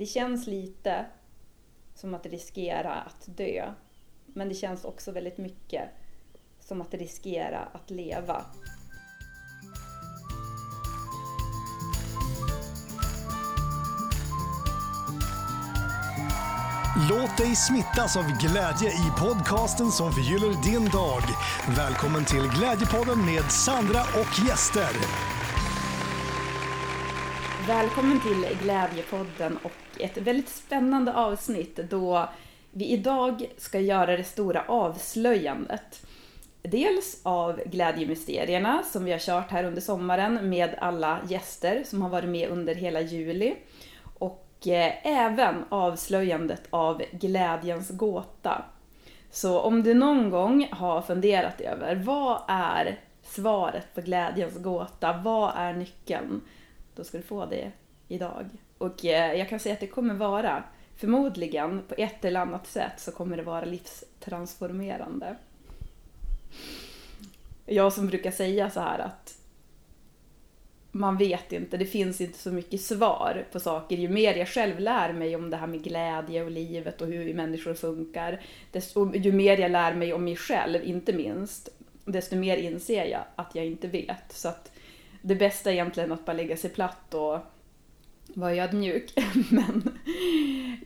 Det känns lite som att riskera att dö. Men det känns också väldigt mycket som att riskera att leva. Låt dig smittas av glädje i podcasten som förgyller din dag. Välkommen till Glädjepodden med Sandra och gäster. Välkommen till Glädjepodden och ett väldigt spännande avsnitt då vi idag ska göra det stora avslöjandet. Dels av Glädjemysterierna som vi har kört här under sommaren med alla gäster som har varit med under hela juli. Och eh, även avslöjandet av Glädjens gåta. Så om du någon gång har funderat över vad är svaret på Glädjens gåta, vad är nyckeln? Då ska du få det idag. Och eh, jag kan säga att det kommer vara, förmodligen på ett eller annat sätt så kommer det vara livstransformerande. Jag som brukar säga så här att man vet inte, det finns inte så mycket svar på saker. Ju mer jag själv lär mig om det här med glädje och livet och hur vi människor funkar, desto, ju mer jag lär mig om mig själv, inte minst, desto mer inser jag att jag inte vet. Så att det bästa är egentligen att bara lägga sig platt och vara ödmjuk. Men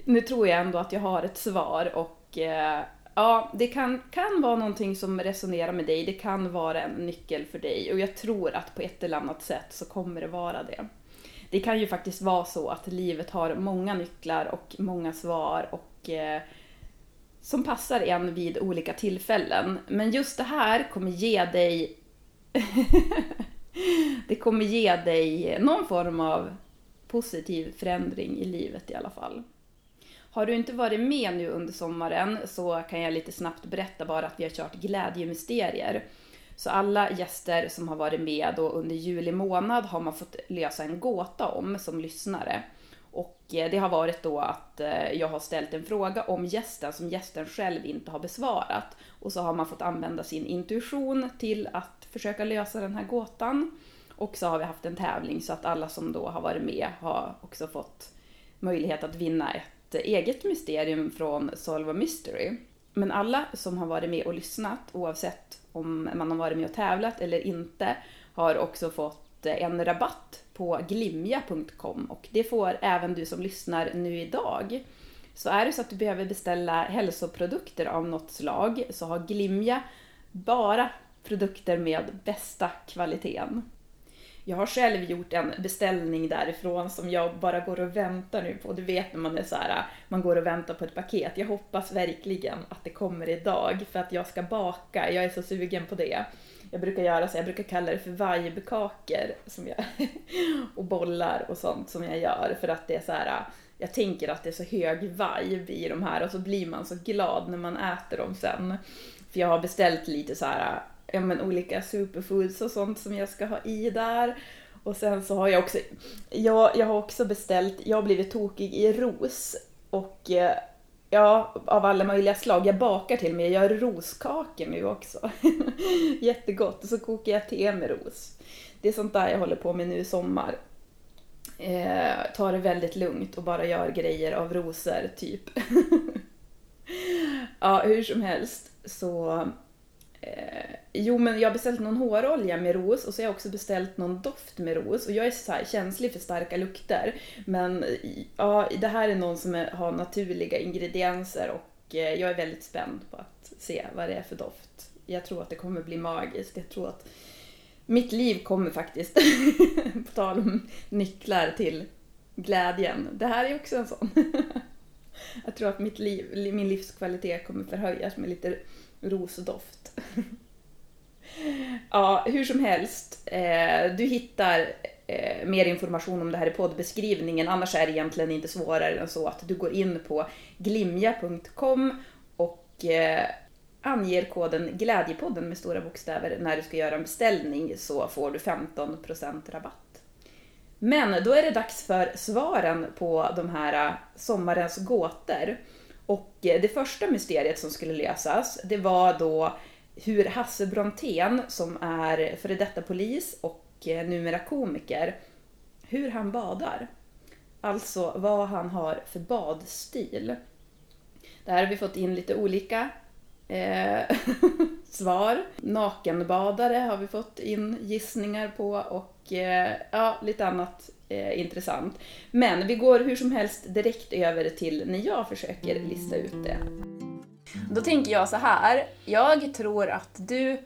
nu tror jag ändå att jag har ett svar och eh, ja, det kan, kan vara någonting som resonerar med dig, det kan vara en nyckel för dig och jag tror att på ett eller annat sätt så kommer det vara det. Det kan ju faktiskt vara så att livet har många nycklar och många svar och eh, som passar en vid olika tillfällen. Men just det här kommer ge dig det kommer ge dig någon form av positiv förändring i livet i alla fall. Har du inte varit med nu under sommaren så kan jag lite snabbt berätta bara att vi har kört glädjemysterier. Så alla gäster som har varit med då under juli månad har man fått lösa en gåta om som lyssnare. Och eh, det har varit då att eh, jag har ställt en fråga om gästen som gästen själv inte har besvarat. Och så har man fått använda sin intuition till att försöka lösa den här gåtan. Och så har vi haft en tävling så att alla som då har varit med har också fått möjlighet att vinna ett eget mysterium från Solve a Mystery. Men alla som har varit med och lyssnat, oavsett om man har varit med och tävlat eller inte, har också fått en rabatt på glimja.com och det får även du som lyssnar nu idag. Så är det så att du behöver beställa hälsoprodukter av något slag så har Glimja bara produkter med bästa kvaliteten. Jag har själv gjort en beställning därifrån som jag bara går och väntar nu på. Du vet när man är så här, man går och väntar på ett paket. Jag hoppas verkligen att det kommer idag för att jag ska baka. Jag är så sugen på det. Jag brukar göra så, jag brukar kalla det för vibekakor som jag, och bollar och sånt som jag gör för att det är så här, jag tänker att det är så hög vibe i de här och så blir man så glad när man äter dem sen. För jag har beställt lite så här ja, men, olika superfoods och sånt som jag ska ha i där. Och sen så har jag också, jag, jag har också beställt, jag har blivit tokig i ros. Och eh, ja, av alla möjliga slag. Jag bakar till och med, jag gör roskakor nu också. Jättegott. Och så kokar jag te med ros. Det är sånt där jag håller på med nu i sommar. Eh, tar det väldigt lugnt och bara gör grejer av rosor, typ. ja, hur som helst så Eh, jo, men jag har beställt någon hårolja med ros och så har jag också beställt någon doft med ros. Och jag är så känslig för starka lukter. Men ja, det här är någon som är, har naturliga ingredienser och eh, jag är väldigt spänd på att se vad det är för doft. Jag tror att det kommer bli magiskt. Jag tror att mitt liv kommer faktiskt, på tal om nycklar till glädjen. Det här är också en sån. jag tror att mitt liv, min livskvalitet kommer förhöjas med lite rosdoft. ja, hur som helst. Eh, du hittar eh, mer information om det här i poddbeskrivningen. Annars är det egentligen inte svårare än så att du går in på glimja.com och eh, anger koden Glädjepodden med stora bokstäver när du ska göra en beställning så får du 15% rabatt. Men då är det dags för svaren på de här eh, sommarens gåtor. Och eh, det första mysteriet som skulle lösas, det var då hur Hasse Brontén, som är före detta polis och eh, numera komiker, hur han badar. alltså vad han har för badstil. Där har vi fått in lite olika eh, svar. Nakenbadare har vi fått in gissningar på och eh, ja, lite annat eh, intressant. Men vi går hur som helst direkt över till när jag försöker lista ut det. Då tänker jag så här. Jag tror att du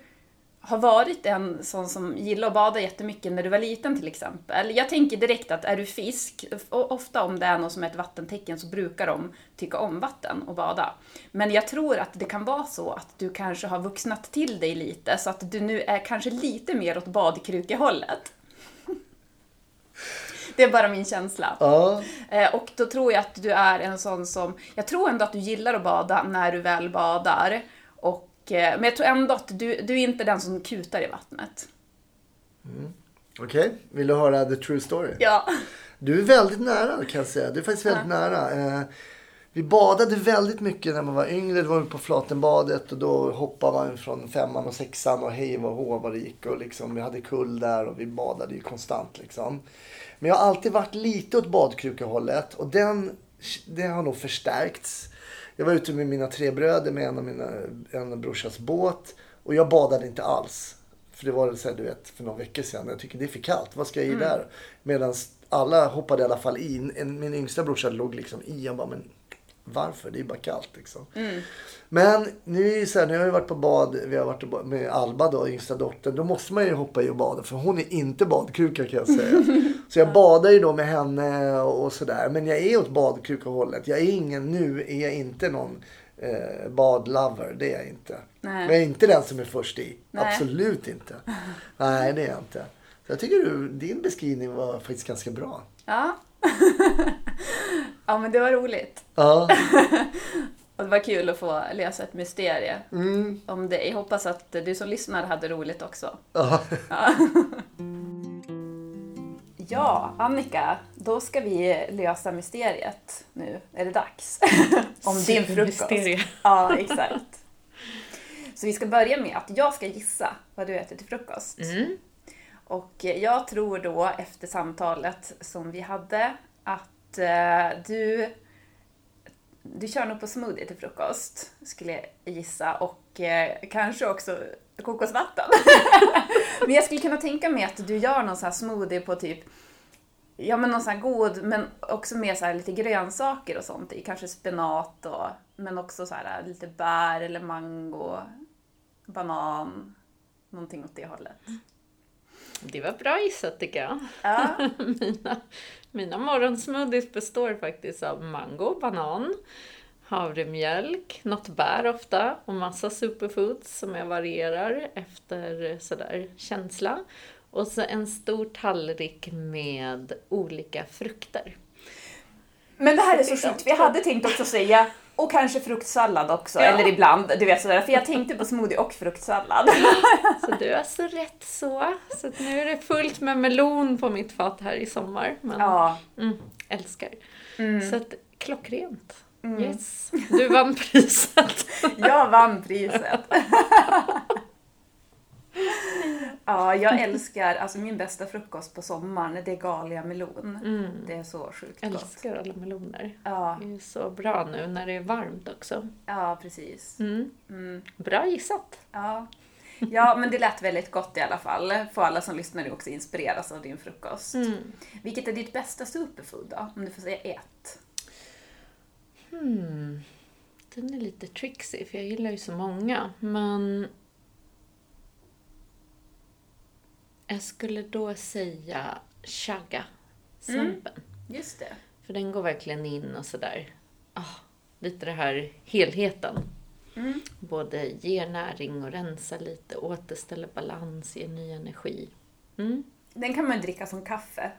har varit en sån som gillar att bada jättemycket när du var liten till exempel. Jag tänker direkt att är du fisk, ofta om det är något som är ett vattentecken så brukar de tycka om vatten och bada. Men jag tror att det kan vara så att du kanske har vuxnat till dig lite så att du nu är kanske lite mer åt badkrukehållet. Det är bara min känsla. Ja, Eh, Och då tror jag att du är en sån som, jag tror ändå att du gillar att bada när du väl badar. Och, men jag tror ändå att du, du är inte den som kutar i vattnet. okej. Vill du höra the true story? Ja. Du är väldigt nära kan jag säga. Du är faktiskt väldigt nära. Eh, vi badade väldigt mycket när man var yngre. Då var vi på Flatenbadet och då hoppade man från femman och sexan och hej och hå vad det gick. Och liksom, vi hade kull där och vi badade ju konstant. Liksom. Men jag har alltid varit lite åt badkrukehållet och den, det har nog förstärkts. Jag var ute med mina tre bröder med en av mina en brorsas båt och jag badade inte alls. För det var så här, du vet, för några veckor sedan. Jag tycker det är för kallt. Vad ska jag i där? Medan alla hoppade i alla fall i. En, min yngsta brorsa låg liksom i. Jag bara, men varför? Det är bara kallt liksom. Men nu är så här, nu har vi varit på bad. Vi har varit med Alba då, yngsta dottern. Då måste man ju hoppa i och bada. För hon är inte badkruka kan jag säga. så jag badar ju då med henne och sådär. Men jag är åt badkrukahållet. Jag är ingen, nu är jag inte någon eh, badlover. Det är jag inte. Nej. Men jag är inte den som är först i. Nej. Absolut inte. Nej, det är jag inte. Så jag tycker du, din beskrivning var faktiskt ganska bra. Ja. ja, men det var roligt. Ja. Och det var kul att få lösa ett mysterie Mm. om det. Jag hoppas att du som lyssnar hade roligt också. Ja. Ja, Annika, då ska vi lösa mysteriet nu. Är det dags? om din frukost. Ja, exakt. Så vi ska börja med att jag ska gissa vad du äter till frukost. Mm. Och jag tror då efter samtalet som vi hade att eh, du, du kör nog på smoothie till frukost, skulle jag gissa. Och eh, kanske också kokosvatten. men jag skulle kunna tänka mig att du gör någon sån här smoothie på typ Ja men någon sån här god, men också med så här lite grönsaker och sånt i. Kanske spenat och, men också så här lite bär eller mango, banan, någonting åt det hållet. Det var bra gissat tycker jag. Ja. Mina, mina morgonsmoothies består faktiskt av mango, banan, havremjölk, något bär ofta och massa superfoods som jag varierar efter sådär känsla. Och så en stor tallrik med olika frukter. Men det här är så sjukt, jag hade tänkt också säga och kanske fruktsallad också, Ja. eller ibland, du vet sådär. För jag tänkte på smoothie och fruktsallad. Så du har så rätt så. Så nu är det fullt med melon på mitt fat här i sommar. Men, Ja. mm, älskar. Mm. Så att, klockrent. Yes. Du vann priset. Jag vann priset. Ja, jag älskar, alltså min bästa frukost på sommaren, det är galia melon. Det är så sjukt gott. Älskar alla meloner. Ja, Det är så bra nu när det är varmt också. ja precis. Mm. Mm, Bra gissat. ja. ja, men det lät väldigt gott i alla fall. Får alla som lyssnar nu också inspireras av din frukost. Mm. Vilket är ditt bästa superfood då? Om du får säga ett. Hmm. Den är lite tricksy för jag gillar ju så många. Men jag skulle då säga chaga. Svampen. Just det. För den går verkligen in och sådär. Ah, lite det här helheten. Mm. Både ger näring och rensar lite, återställer balans, ger ny energi. Mm. Den kan man dricka som kaffe.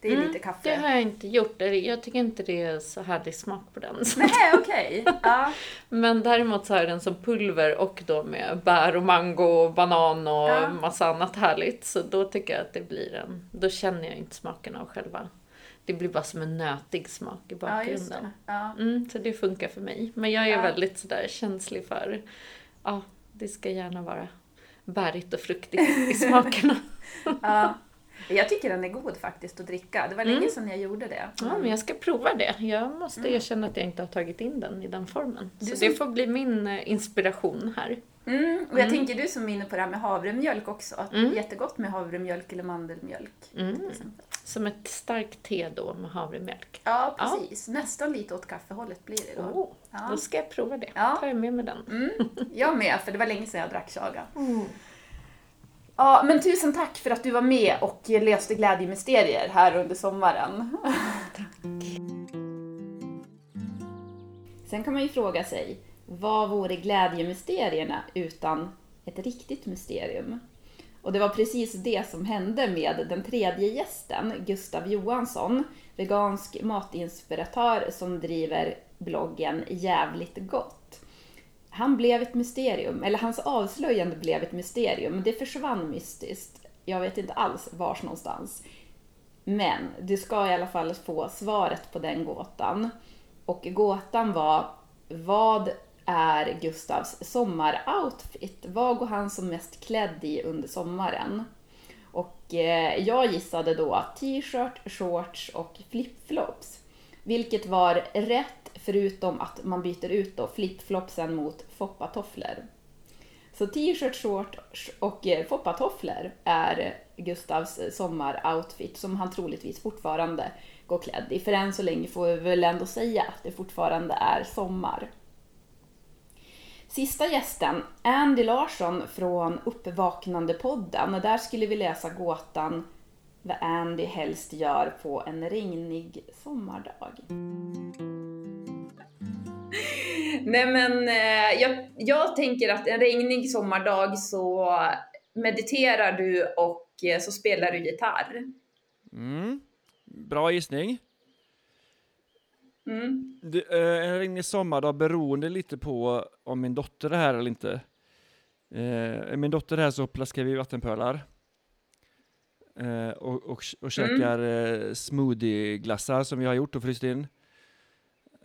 Det är Mm, lite kaffe. Det har jag inte gjort. Jag tycker inte det är så härlig smak på den. Nej, okej. Ja. Men däremot så har jag den som pulver och då med bär och mango och banan och Ja. massa annat härligt. Så då tycker jag att det blir en... Då känner jag inte smaken av själva... Det blir bara som en nötig smak i ja, bakgrunden. det. Ja. Mm, så det funkar för mig. Men jag är Ja. väldigt sådär känslig för... Ja, det ska gärna vara bärigt och fruktigt i smakerna. Ja. Jag tycker den är god faktiskt att dricka. Det var länge Mm. sedan jag gjorde det. Ja, men jag ska prova det. Jag måste erkänna att jag inte har tagit in den i den formen. Så Du det som- får bli min eh, inspiration här. Mm, och jag tänker du som är inne på det här med havremjölk också. Att Mm. jättegott med havremjölk eller mandelmjölk. Mm. Som ett starkt te då med havremjölk. Ja, precis. Nästan lite åt kaffehållet blir det då. Åh, Ja. Då ska jag prova det. Ja. tar jag med mig den. Mm, jag med, för det var länge sedan jag drack chaga. Ja, men tusen tack för att du var med och löste glädjemysterier här under sommaren. Sen kan man ju fråga sig, vad vore glädjemysterierna utan ett riktigt mysterium? Och det var precis det som hände med den tredje gästen, Gustav Johansson, vegansk matinspiratör som driver bloggen Jävligt gott. Han blev ett mysterium, eller hans avslöjande blev ett mysterium. Det försvann mystiskt. Jag vet inte alls vars någonstans. Men du ska i alla fall få svaret på den gåtan. Och gåtan var, vad är Gustavs sommaroutfit? Vad går han som mest klädd i under sommaren? Och eh, jag gissade då t-shirt, shorts och flipflops. Vilket var rätt förutom att man byter ut då flipflopsen mot foppatofflor. Så t-shirt, shorts och eh, foppatofflor är Gustavs eh, sommaroutfit som han troligtvis fortfarande går klädd i. För än så länge får vi väl ändå säga att det fortfarande är sommar. Sista gästen, Andy Larsson från Uppvaknandepodden. Där skulle vi läsa gåtan vad Andy helst gör på en regnig sommardag. Nej men eh, jag, jag tänker att en regnig sommardag så mediterar du och eh, så spelar du gitarr. Mm. Bra gissning. Mm. Du, eh, en regnig sommardag beroende lite på om min dotter är här eller inte. Eh, är min dotter är här så plaskar vi vattenpölar. Eh, och, och, och käkar eh, smoothieglassar som vi har gjort och fryst in.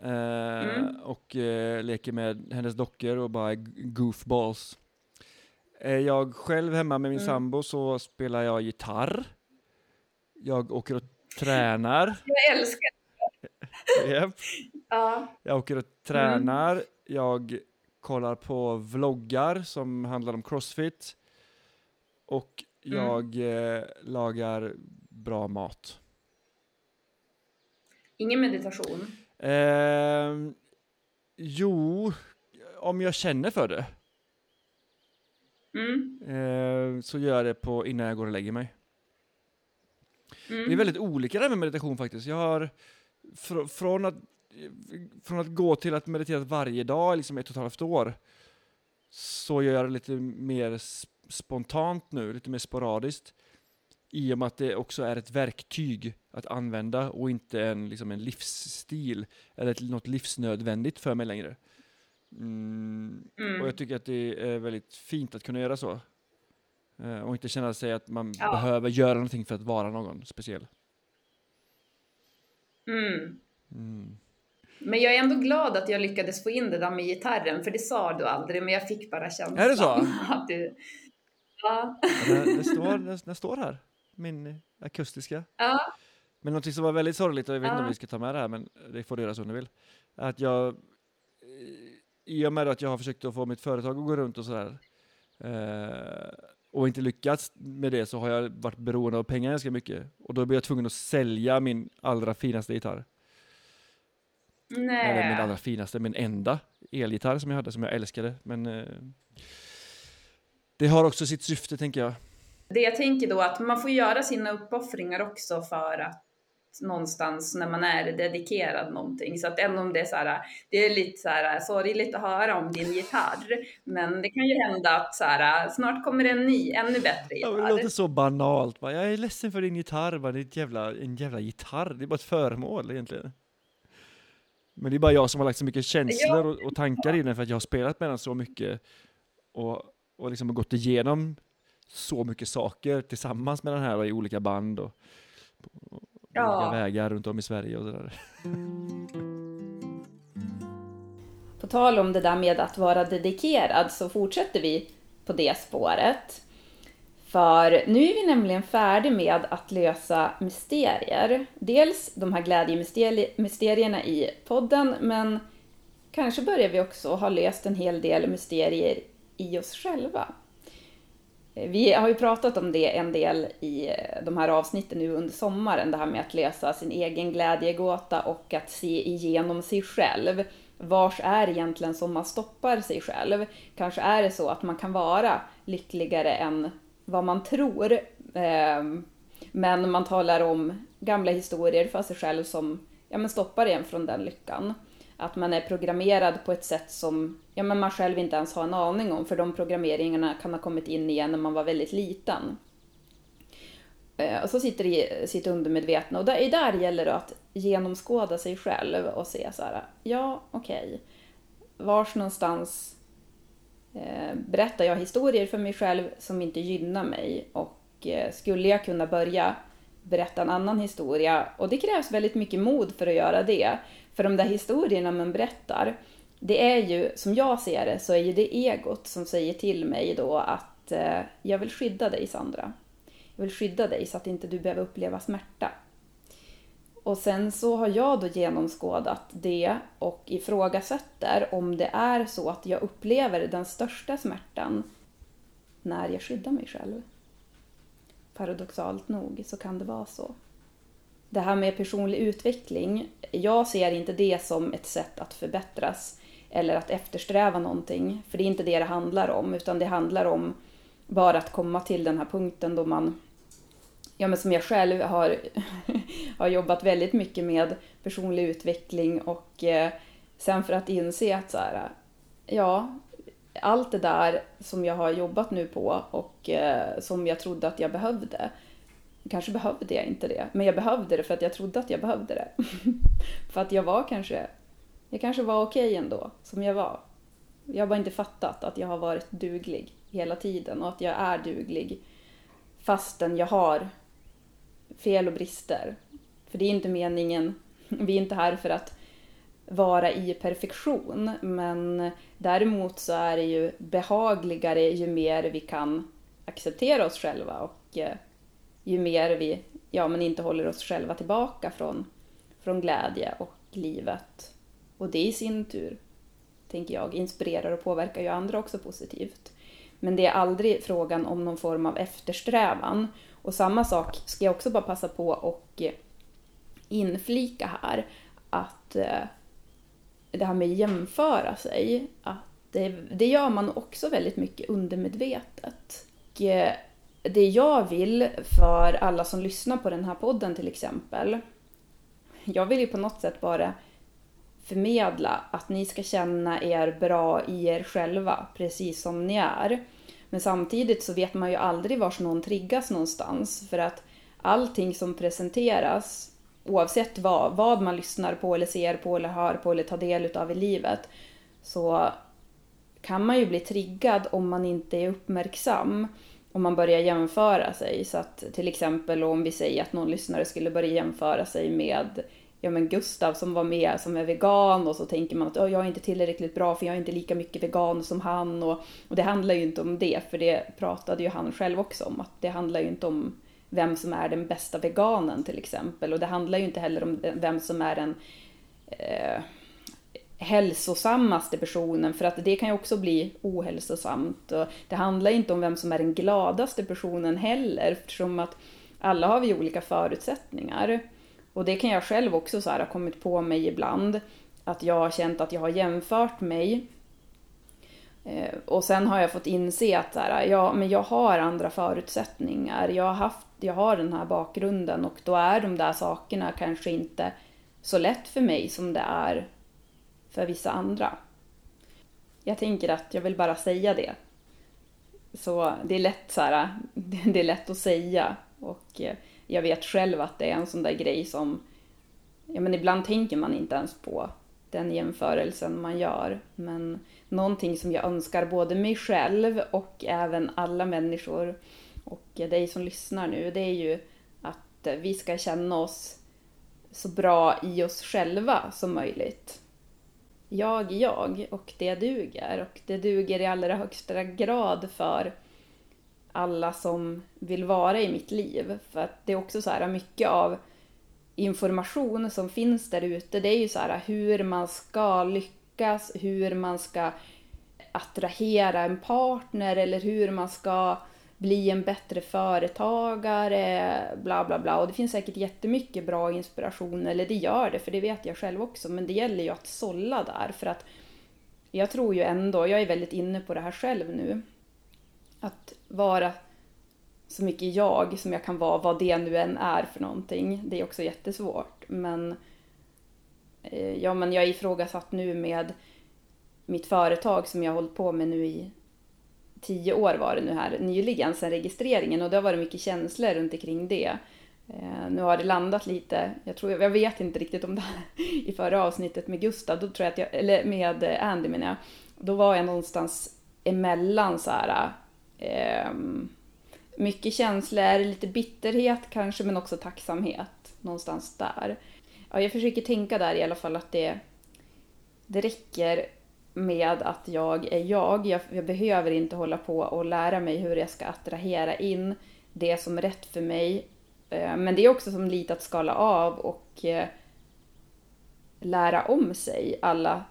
Eh, Mm. Och eh, leker med hennes dockor och bara goofballs. Är jag själv hemma med min Mm. sambo så spelar jag gitarr. Jag åker och tränar. Jag älskar Japp. ja. Jag åker och tränar, jag kollar på vloggar som handlar om crossfit och jag eh, lagar bra mat. Ingen meditation. Ehm, jo, om jag känner för det Mm. eh, så gör jag det på innan jag går och lägger mig. Mm. Det är väldigt olika det här med meditation faktiskt. Jag har fr från, att, från att gå till att meditera varje dag, liksom ett och ett halvt år, så gör jag det lite mer spontant nu, lite mer sporadiskt. I och med att det också är ett verktyg att använda och inte en, liksom en livsstil eller ett, något livsnödvändigt för mig längre. Mm, Mm. och jag tycker att det är väldigt fint att kunna göra så. Eh, och inte känna sig att man Ja. behöver göra någonting för att vara någon speciell. Mm. Mm. Men jag är ändå glad att jag lyckades få in det där med gitarren, för det sa du aldrig, men jag fick bara känslan. Är det så? Att du... Ja. Det, står, det, det står här, min akustiska. ja. Men någonting som var väldigt sorgligt, och jag vet inte om vi ska ta med det här, men det får du göra som du vill. Att jag, eh, i och med att jag har försökt att få mitt företag att gå runt och sådär, eh, och inte lyckats med det så har jag varit beroende av pengar ganska mycket. Och då blir jag tvungen att sälja min allra finaste gitarr. Eller min Nej. allra finaste, min enda elgitarr som jag hade, som jag älskade. Men eh, det har också sitt syfte, tänker jag. Det jag tänker då att man får göra sina uppoffringar också för att någonstans när man är dedikerad någonting. Så att även om det är så här, det är lite så här sorgligt att höra om din gitarr. Men det kan ju hända att så här, snart kommer en ny, ännu bättre Ja, gitarr. det låter så banalt. Bara, jag är ledsen för din gitarr. Bara, det är jävla, en jävla gitarr. Det är bara ett föremål egentligen. Men det är bara jag som har lagt så mycket känslor och, och tankar i den för att jag har spelat med den så mycket. Och, och liksom gått igenom så mycket saker tillsammans med den här och i olika band och på Ja. olika vägar runt om i Sverige och sådär. På tal om det där med att vara dedikerad så fortsätter vi på det spåret. För nu är vi nämligen färdiga med att lösa mysterier. Dels de här glädjemysterierna i podden, men kanske börjar vi också ha löst en hel del mysterier i oss själva. Eh, vi har ju pratat om det en del i eh, de här avsnitten nu under sommaren, det här med att lösa sin egen glädjegåta och att se igenom sig själv. Vars är egentligen som man stoppar sig själv? Kanske är det så att man kan vara lyckligare än vad man tror. Ehm, men man talar om gamla historier för sig själv som ja, men stoppar en från den lyckan. Att man är programmerad på ett sätt som ja, men man själv inte ens har en aning om, för de programmeringarna kan ha kommit in igen när man var väldigt liten. Eh, och så sitter det i sitt undermedvetna och där, där gäller det att genomskåda sig själv och se så här, ja okej, okay. vars någonstans Eh, berättar jag historier för mig själv som inte gynnar mig och eh, skulle jag kunna börja berätta en annan historia och det krävs väldigt mycket mod för att göra det. För de där historierna man berättar, det är ju, som jag ser det, så är ju det egot som säger till mig då att eh, jag vill skydda dig Sandra. Jag vill skydda dig så att inte du behöver uppleva smärta. Och sen så har jag då genomskådat det och ifrågasätter om det är så att jag upplever den största smärtan när jag skyddar mig själv. Paradoxalt nog så kan det vara så. Det här med personlig utveckling, jag ser inte det som ett sätt att förbättras eller att eftersträva någonting, för det är inte det det handlar om, utan det handlar om bara att komma till den här punkten då man ja, men som jag själv har, har jobbat väldigt mycket med personlig utveckling och eh, sen för att inse att så här, ja, allt det där som jag har jobbat nu på och eh, som jag trodde att jag behövde, kanske behövde jag inte det, men jag behövde det för att jag trodde att jag behövde det. för att jag var kanske, jag kanske var okej okay ändå, som jag var. Jag har bara inte fattat att jag har varit duglig hela tiden och att jag är duglig fastän jag har fel och brister. För det är inte meningen, vi är inte här för att vara i perfektion, men däremot så är det ju behagligare ju mer vi kan acceptera oss själva och eh, ju mer vi ja, men inte håller oss själva tillbaka från, från glädje och livet. Och det i sin tur, tänker jag, inspirerar och påverkar ju andra också positivt. Men det är aldrig frågan om någon form av eftersträvan. Och samma sak ska jag också bara passa på och eh, inflika här att eh, det här med jämföra sig, att det, det gör man också väldigt mycket undermedvetet. Och eh, det jag vill för alla som lyssnar på den här podden till exempel, jag vill ju på något sätt bara förmedla att ni ska känna er bra i er själva, precis som ni är. Men samtidigt så vet man ju aldrig var någon triggas någonstans för att allting som presenteras oavsett vad, vad man lyssnar på eller ser på eller hör på eller tar del utav i livet så kan man ju bli triggad om man inte är uppmärksam om man börjar jämföra sig. Så att till exempel om vi säger att någon lyssnare skulle börja jämföra sig med ja men Gustav som var med som är vegan och så tänker man att oh, jag är inte tillräckligt bra för jag är inte lika mycket vegan som han och, och det handlar ju inte om det för det pratade ju han själv också om att det handlar ju inte om vem som är den bästa veganen till exempel och det handlar ju inte heller om vem som är den eh, hälsosammaste personen för att det kan ju också bli ohälsosamt och det handlar inte om vem som är den gladaste personen heller eftersom att alla har vi olika förutsättningar. Och det kan jag själv också så här, ha kommit på mig ibland. Att jag har känt att jag har jämfört mig. Eh, och sen har jag fått inse att så här, ja, men jag har andra förutsättningar. Jag har, haft, jag har den här bakgrunden och då är de där sakerna kanske inte så lätt för mig som det är för vissa andra. Jag tänker att jag vill bara säga det. Så det är lätt, så här, det är lätt att säga. Och eh, jag vet själv att det är en sån där grej som, ja men ibland tänker man inte ens på den jämförelsen man gör. Men någonting som jag önskar både mig själv och även alla människor och dig som lyssnar nu, det är ju att vi ska känna oss så bra i oss själva som möjligt. Jag är jag och det duger och det duger i allra högsta grad för alla som vill vara i mitt liv. För att det är också så här mycket av information som finns där ute, det är ju så här hur man ska lyckas, hur man ska attrahera en partner eller hur man ska bli en bättre företagare, bla bla bla. Och det finns säkert jättemycket bra inspiration, eller det gör det, för det vet jag själv också. Men det gäller ju att sålla där, för att jag tror ju ändå, jag är väldigt inne på det här själv nu, att vara så mycket jag som jag kan vara, vad det nu än är för någonting. Det är också jättesvårt. Men, eh, ja, men jag är ifrågasatt nu med mitt företag som jag har hållit på med nu i tio år var det nu här nyligen sedan registreringen och det har varit mycket känslor runt omkring det. Eh, nu har det landat lite, jag, tror, jag vet inte riktigt om det här i förra avsnittet med Gustav, då tror jag att jag, eller med eh, Andy menar jag, då var jag någonstans emellan så här, eh, mycket känslor, lite bitterhet kanske, men också tacksamhet någonstans där. Ja, jag försöker tänka där i alla fall att det, det räcker med att jag är jag. jag. jag. behöver inte hålla på och lära mig hur jag ska attrahera in det som är rätt för mig. Eh, men det är också som lite att skala av och eh, lära om sig alla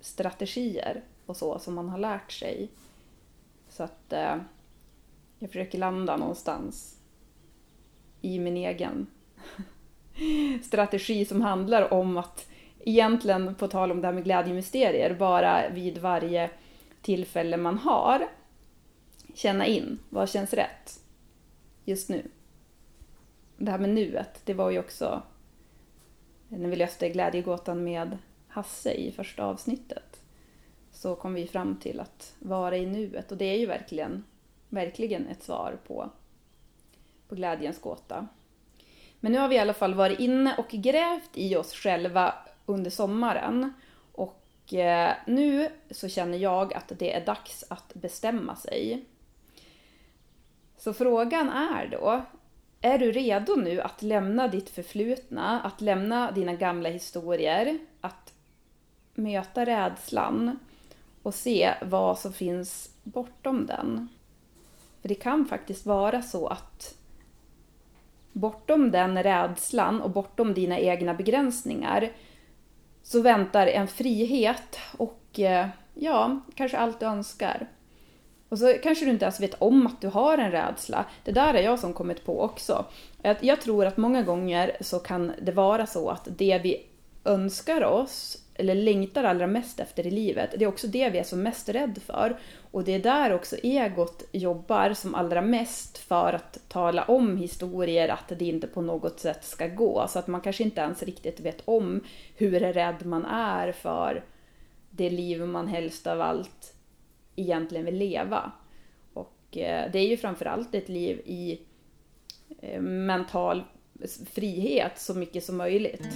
strategier och så som man har lärt sig. Så att eh, jag försöker landa någonstans i min egen strategi som handlar om att egentligen, på tal om det här med glädjemysterier, bara vid varje tillfälle man har känna in vad känns rätt just nu. Det här med nuet, det var ju också när vi löste glädjegåtan med Hasse i första avsnittet så kom vi fram till att vara i nuet och det är ju verkligen, verkligen ett svar på, på glädjens gåta. Men nu har vi i alla fall varit inne och grävt i oss själva under sommaren. Och eh, nu så känner jag att det är dags att bestämma sig. Så frågan är då, är du redo nu att lämna ditt förflutna, att lämna dina gamla historier, att möta rädslan och se vad som finns bortom den? För det kan faktiskt vara så att bortom den rädslan och bortom dina egna begränsningar så väntar en frihet och eh, ja, kanske allt du önskar. Och så kanske du inte ens vet om att du har en rädsla. Det där är jag som kommit på också. Jag tror att många gånger så kan det vara så att det vi önskar oss eller längtar allra mest efter i livet, det är också det vi är som mest rädd för. Och det är där också egot jobbar som allra mest för att tala om historier, att det inte på något sätt ska gå. Så att man kanske inte ens riktigt vet om hur rädd man är för det liv man helst av allt egentligen vill leva. Och eh, det är ju framförallt ett liv i eh, mental frihet så mycket som möjligt.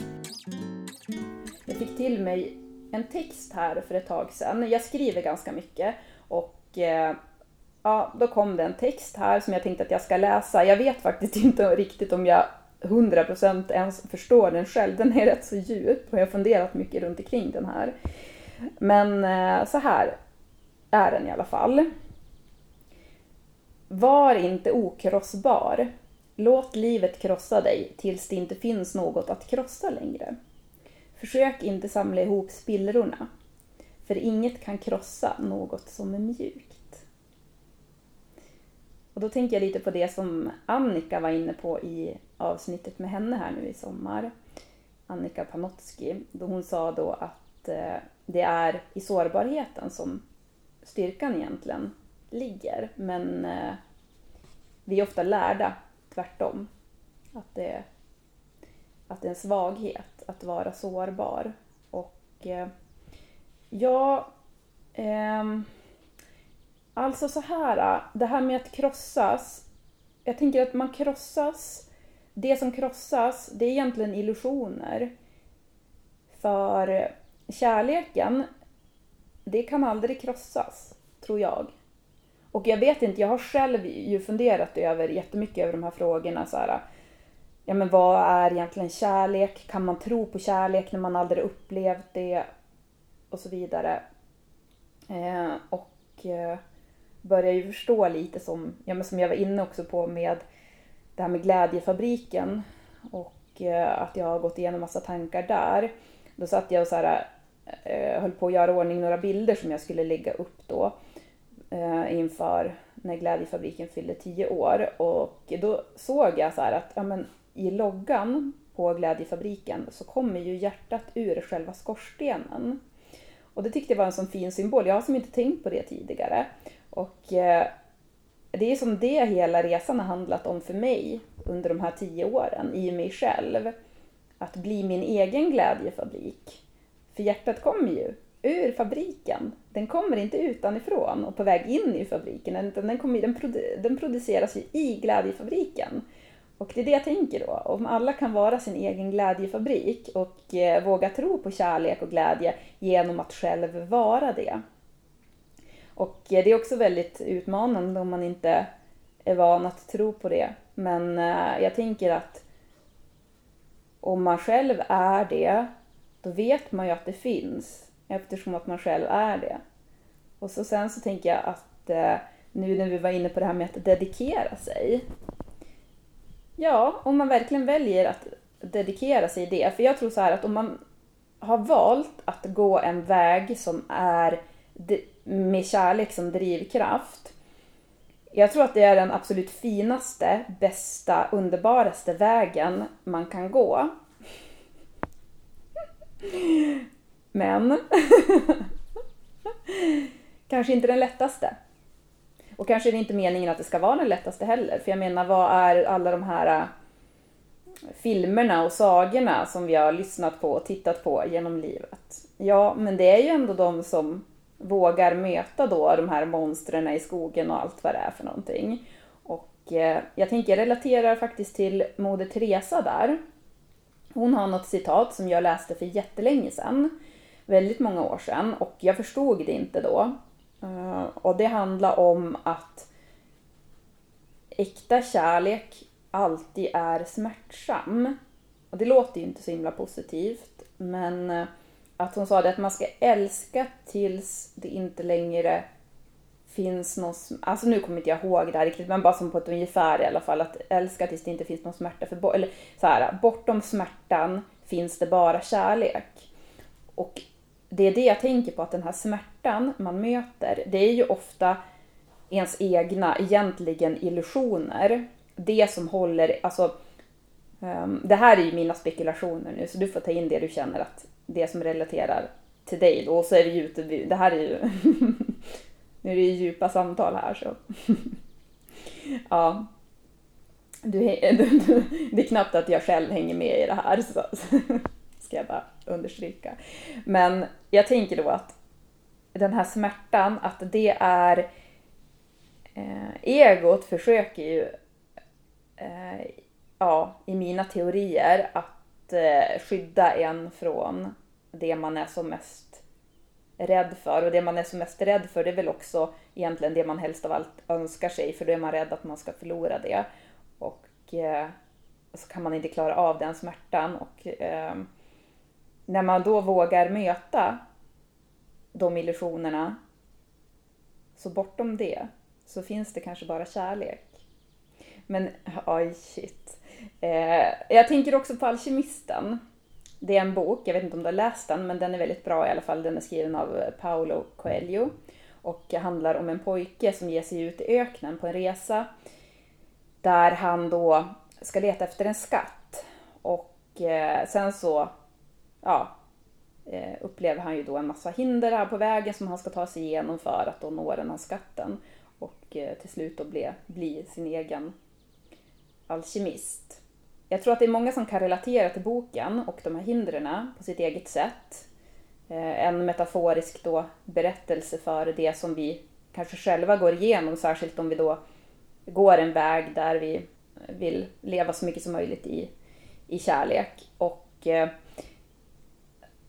Jag fick till mig en text här för ett tag sedan. Jag skriver ganska mycket och eh, ja, då kom det en text här som jag tänkte att jag ska läsa. Jag vet faktiskt inte riktigt om jag 100% ens förstår den själv. Den är rätt så djup och jag har funderat mycket runt omkring den här. Men eh, så här är den i alla fall. Var inte okrossbar. Låt livet krossa dig tills det inte finns något att krossa längre. Försök inte samla ihop spillrorna, för inget kan krossa något som är mjukt. Och då tänker jag lite på det som Annika var inne på i avsnittet med henne här nu i sommar. Annika Panotski, då hon sa då att eh, det är i sårbarheten som styrkan egentligen ligger. Men eh, vi är ofta lärda tvärtom. Att det, att det är en svaghet att vara sårbar. Och eh, ja, eh, alltså så här, eh, det här med att krossas. Jag tänker att man krossas, det som krossas, det är egentligen illusioner. För kärleken, det kan aldrig krossas, tror jag. Och jag vet inte, jag har själv ju funderat över jättemycket över de här frågorna. Så här, ja men vad är egentligen kärlek? Kan man tro på kärlek när man aldrig upplevt det? Och så vidare. Eh, och eh, börjar ju förstå lite som, ja, men som jag var inne också på med det här med glädjefabriken och eh, att jag har gått igenom massa tankar där. Då satt jag och så här, eh, höll på att göra ordning några bilder som jag skulle lägga upp då eh, inför när Glädjefabriken fyllde tio år. Och då såg jag så här att ja, men, i loggan på Glädjefabriken så kommer ju hjärtat ur själva skorstenen. Och det tyckte jag var en sån fin symbol. Jag har som inte tänkt på det tidigare. Och eh, det är som det hela resan har handlat om för mig under de här tio åren, i mig själv. Att bli min egen glädjefabrik. För hjärtat kommer ju ur fabriken. Den kommer inte utanifrån och på väg in i fabriken, utan den, kommer, den, produ den produceras ju i glädjefabriken. Och det är det jag tänker då, om alla kan vara sin egen glädjefabrik och eh, våga tro på kärlek och glädje genom att själv vara det. Och eh, det är också väldigt utmanande om man inte är van att tro på det. Men eh, jag tänker att om man själv är det, då vet man ju att det finns eftersom att man själv är det. Och så sen så tänker jag att eh, nu när vi var inne på det här med att dedikera sig. Ja, om man verkligen väljer att dedikera sig i det. För jag tror så här att om man har valt att gå en väg som är med kärlek som drivkraft. Jag tror att det är den absolut finaste, bästa, underbaraste vägen man kan gå. Men kanske inte den lättaste. Och kanske är det inte meningen att det ska vara den lättaste heller. För jag menar, vad är alla de här äh, filmerna och sagorna som vi har lyssnat på och tittat på genom livet? Ja, men det är ju ändå de som vågar möta då de här monstren i skogen och allt vad det är för någonting. Och eh, jag tänker jag relaterar faktiskt till Moder Teresa där. Hon har något citat som jag läste för jättelänge sedan väldigt många år sedan och jag förstod det inte då. Eh, och det handlar om att äkta kärlek alltid är smärtsam. Och det låter ju inte så himla positivt, men eh, att hon sa det att man ska älska tills det inte längre finns någon, alltså nu kommer inte jag ihåg det här riktigt, men bara som på ett ungefär i alla fall, att älska tills det inte finns någon smärta för, eller så här, bortom smärtan finns det bara kärlek. Och det är det jag tänker på, att den här smärtan man möter, det är ju ofta ens egna, egentligen illusioner. Det som håller, alltså um, det här är ju mina spekulationer nu, så du får ta in det du känner att det som relaterar till dig då, och så är det ju det här är ju, nu är det ju djupa samtal här så. ja. Du, du, det är knappt att jag själv hänger med i det här, så ska jag bara understryka. Men jag tänker då att den här smärtan, att det är... Eh, egot försöker ju, eh, ja, i mina teorier, att eh, skydda en från det man är som mest rädd för. Och det man är som mest rädd för det är väl också egentligen det man helst av allt önskar sig, för då är man rädd att man ska förlora det. Och eh, så kan man inte klara av den smärtan. Och eh, när man då vågar möta de illusionerna, så bortom det så finns det kanske bara kärlek. Men oj, shit. Eh, jag tänker också på Alkemisten. Det är en bok, jag vet inte om du har läst den, men den är väldigt bra i alla fall. Den är skriven av eh, Paolo Coelho och handlar om en pojke som ger sig ut i öknen på en resa där han då ska leta efter en skatt. Och eh, sen så ja, eh, upplever han ju då en massa hinder här på vägen som han ska ta sig igenom för att då nå den här skatten och eh, till slut då bli, bli sin egen alkemist. Jag tror att det är många som kan relatera till boken och de här hindren på sitt eget sätt. Eh, en metaforisk då berättelse för det som vi kanske själva går igenom, särskilt om vi då går en väg där vi vill leva så mycket som möjligt i, i kärlek. Och eh,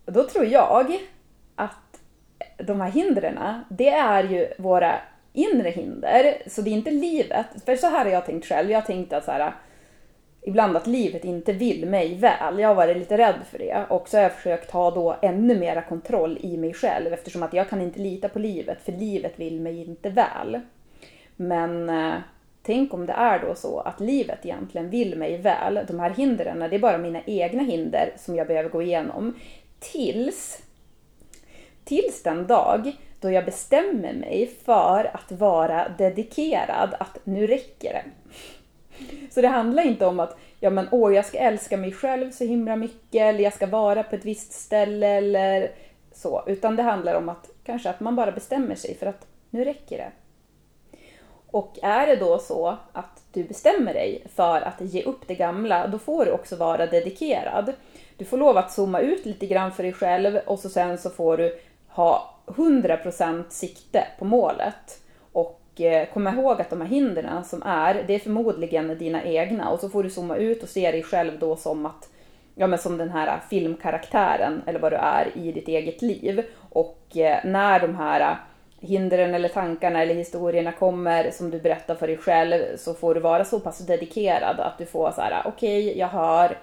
då tror jag att de här hindren, det är ju våra inre hinder. Så det är inte livet. För så här har jag tänkt själv. Jag har tänkt att så här, ibland att livet inte vill mig väl. Jag har varit lite rädd för det. Och så har jag försökt ha då ännu mera kontroll i mig själv eftersom att jag kan inte lita på livet för livet vill mig inte väl. Men eh, tänk om det är då så att livet egentligen vill mig väl. De här hindren, det är bara mina egna hinder som jag behöver gå igenom. Tills, tills den dag då jag bestämmer mig för att vara dedikerad, att nu räcker det. Så det handlar inte om att ja, men, åh, jag ska älska mig själv så himla mycket, eller jag ska vara på ett visst ställe, eller så. Utan det handlar om att kanske att man bara bestämmer sig för att nu räcker det. Och är det då så att du bestämmer dig för att ge upp det gamla, då får du också vara dedikerad. Du får lov att zooma ut lite grann för dig själv och så sen så får du ha 100% sikte på målet. Och eh, kom ihåg att de här hindren som är, det är förmodligen dina egna och så får du zooma ut och se dig själv då som att ja, men som den här filmkaraktären eller vad du är i ditt eget liv. Och eh, när de här hindren eller tankarna eller historierna kommer som du berättar för dig själv så får du vara så pass dedikerad att du får så här: okej, okay, jag hör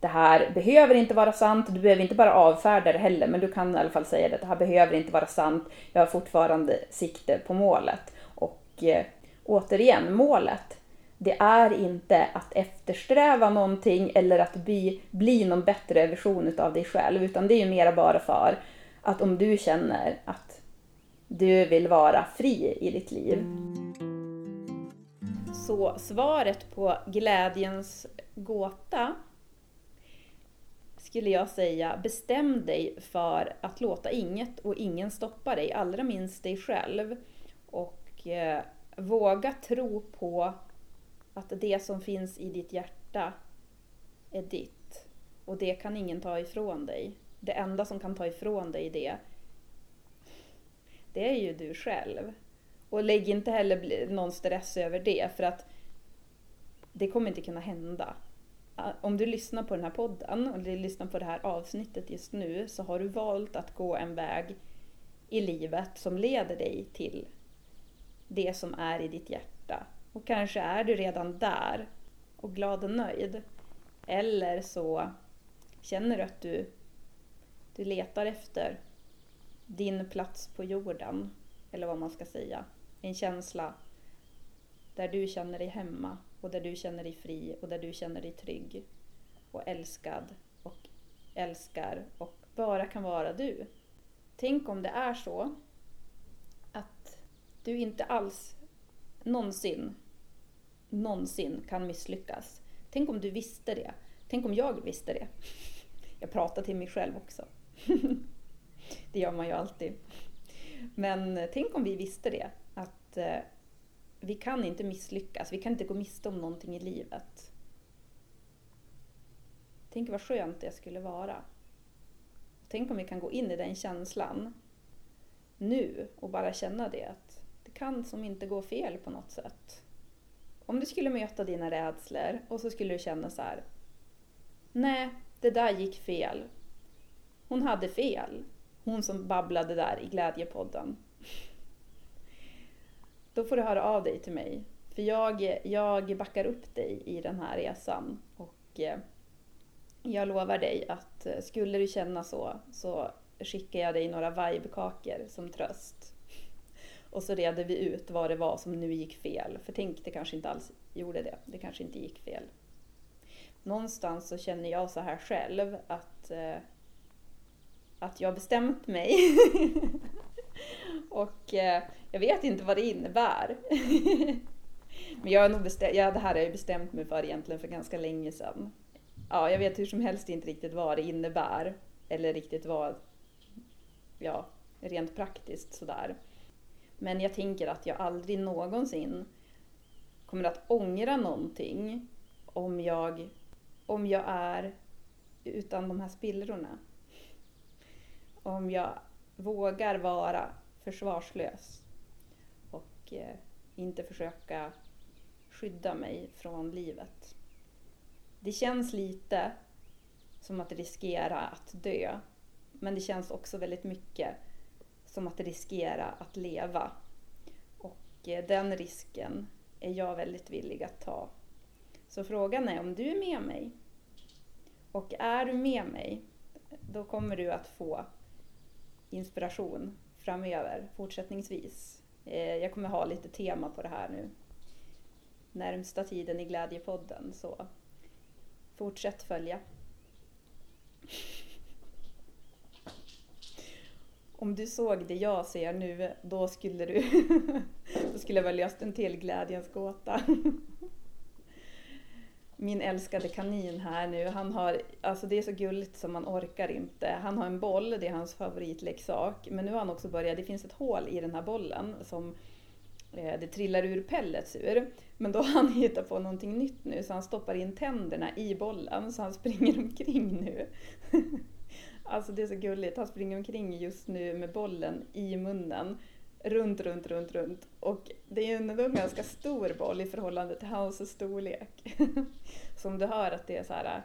det här behöver inte vara sant, du behöver inte bara avfärda det heller, men du kan i alla fall säga det, det här behöver inte vara sant, jag har fortfarande sikte på målet. Och eh, återigen, målet, det är inte att eftersträva någonting eller att bli, bli någon bättre version av dig själv, utan det är ju mera bara för att om du känner att du vill vara fri i ditt liv. Så svaret på glädjens gåta skulle jag säga, bestäm dig för att låta inget och ingen stoppa dig, allra minst dig själv. Och eh, våga tro på att det som finns i ditt hjärta är ditt. Och det kan ingen ta ifrån dig. Det enda som kan ta ifrån dig det, det är ju du själv. Och lägg inte heller någon stress över det, för att det kommer inte kunna hända om du lyssnar på den här podden och du lyssnar på det här avsnittet just nu så har du valt att gå en väg i livet som leder dig till det som är i ditt hjärta. Och kanske är du redan där och glad och nöjd. Eller så känner du att du, du letar efter din plats på jorden, eller vad man ska säga. En känsla där du känner dig hemma och där du känner dig fri och där du känner dig trygg och älskad och älskar och bara kan vara du. Tänk om det är så att du inte alls någonsin, någonsin kan misslyckas. Tänk om du visste det. Tänk om jag visste det. Jag pratar till mig själv också. Det gör man ju alltid. Men tänk om vi visste det. Att eh, vi kan inte misslyckas, vi kan inte gå miste om någonting i livet. Tänk vad skönt det skulle vara. Tänk om vi kan gå in i den känslan nu och bara känna det att det kan som inte gå fel på något sätt. Om du skulle möta dina rädslor och så skulle du känna så här. Nej, det där gick fel. Hon hade fel. Hon som babblade där i Glädjepodden då får du höra av dig till mig. För jag, jag backar upp dig i den här resan. Och eh, jag lovar dig att eh, skulle du känna så, så skickar jag dig några vibekakor som tröst. Och så reder vi ut vad det var som nu gick fel. För tänk, det kanske inte alls gjorde det. Det kanske inte gick fel. Någonstans så känner jag så här själv att, eh, att jag har bestämt mig. och eh, jag vet inte vad det innebär. Men jag har nog bestämt, ja, det här har jag bestämt mig för egentligen för ganska länge sedan. Ja, jag vet hur som helst inte riktigt vad det innebär. Eller riktigt vad, ja, rent praktiskt sådär. Men jag tänker att jag aldrig någonsin kommer att ångra någonting om jag, om jag är utan de här spillrorna. Om jag vågar vara försvarslös och eh, inte försöka skydda mig från livet. Det känns lite som att riskera att dö, men det känns också väldigt mycket som att riskera att leva. Och eh, den risken är jag väldigt villig att ta. Så frågan är om du är med mig. Och är du med mig, då kommer du att få inspiration framöver, fortsättningsvis eh, jag kommer ha lite tema på det här nu. Närmsta tiden i Glädjepodden, så fortsätt följa. Om du såg det jag ser nu, då skulle du då skulle jag väl löst en till glädjens gåta. Min älskade kanin här nu, han har, alltså det är så gulligt som man orkar inte. Han har en boll, det är hans favoritleksak. Men nu har han också börjat, det finns ett hål i den här bollen som eh, det trillar ur pellets ur. Men då har han hittat på någonting nytt nu så han stoppar in tänderna i bollen så han springer omkring nu. Alltså det är så gulligt. Han springer omkring just nu med bollen i munnen. Runt, runt, runt, runt. Och det är ändå en ganska stor boll i förhållande till hans storlek. Så om du hör att det är så här äh,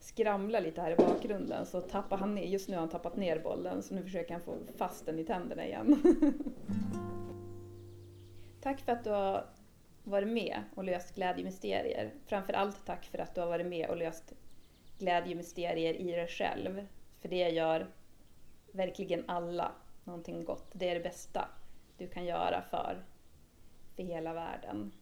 skramlar lite här i bakgrunden så tappar han ner, just nu har han tappat ner bollen så nu försöker han få fast den i tänderna igen. Tack för att du har varit med och löst glädjemysterier. Framför allt tack för att du har varit med och löst glädjemysterier i dig själv. För det gör verkligen alla någonting gott. Det är det bästa du kan göra för, för hela världen.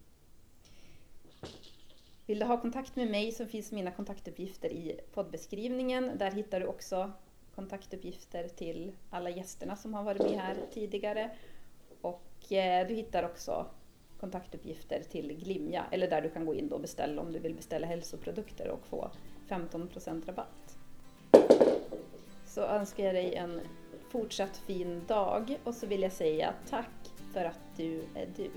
Vill du ha kontakt med mig så finns mina kontaktuppgifter i poddbeskrivningen. Där hittar du också kontaktuppgifter till alla gästerna som har varit med här tidigare. Och eh, du hittar också kontaktuppgifter till Glimja, eller där du kan gå in och beställa om du vill beställa hälsoprodukter och få 15% rabatt så önskar jag dig en fortsatt fin dag och så vill jag säga tack för att du är du.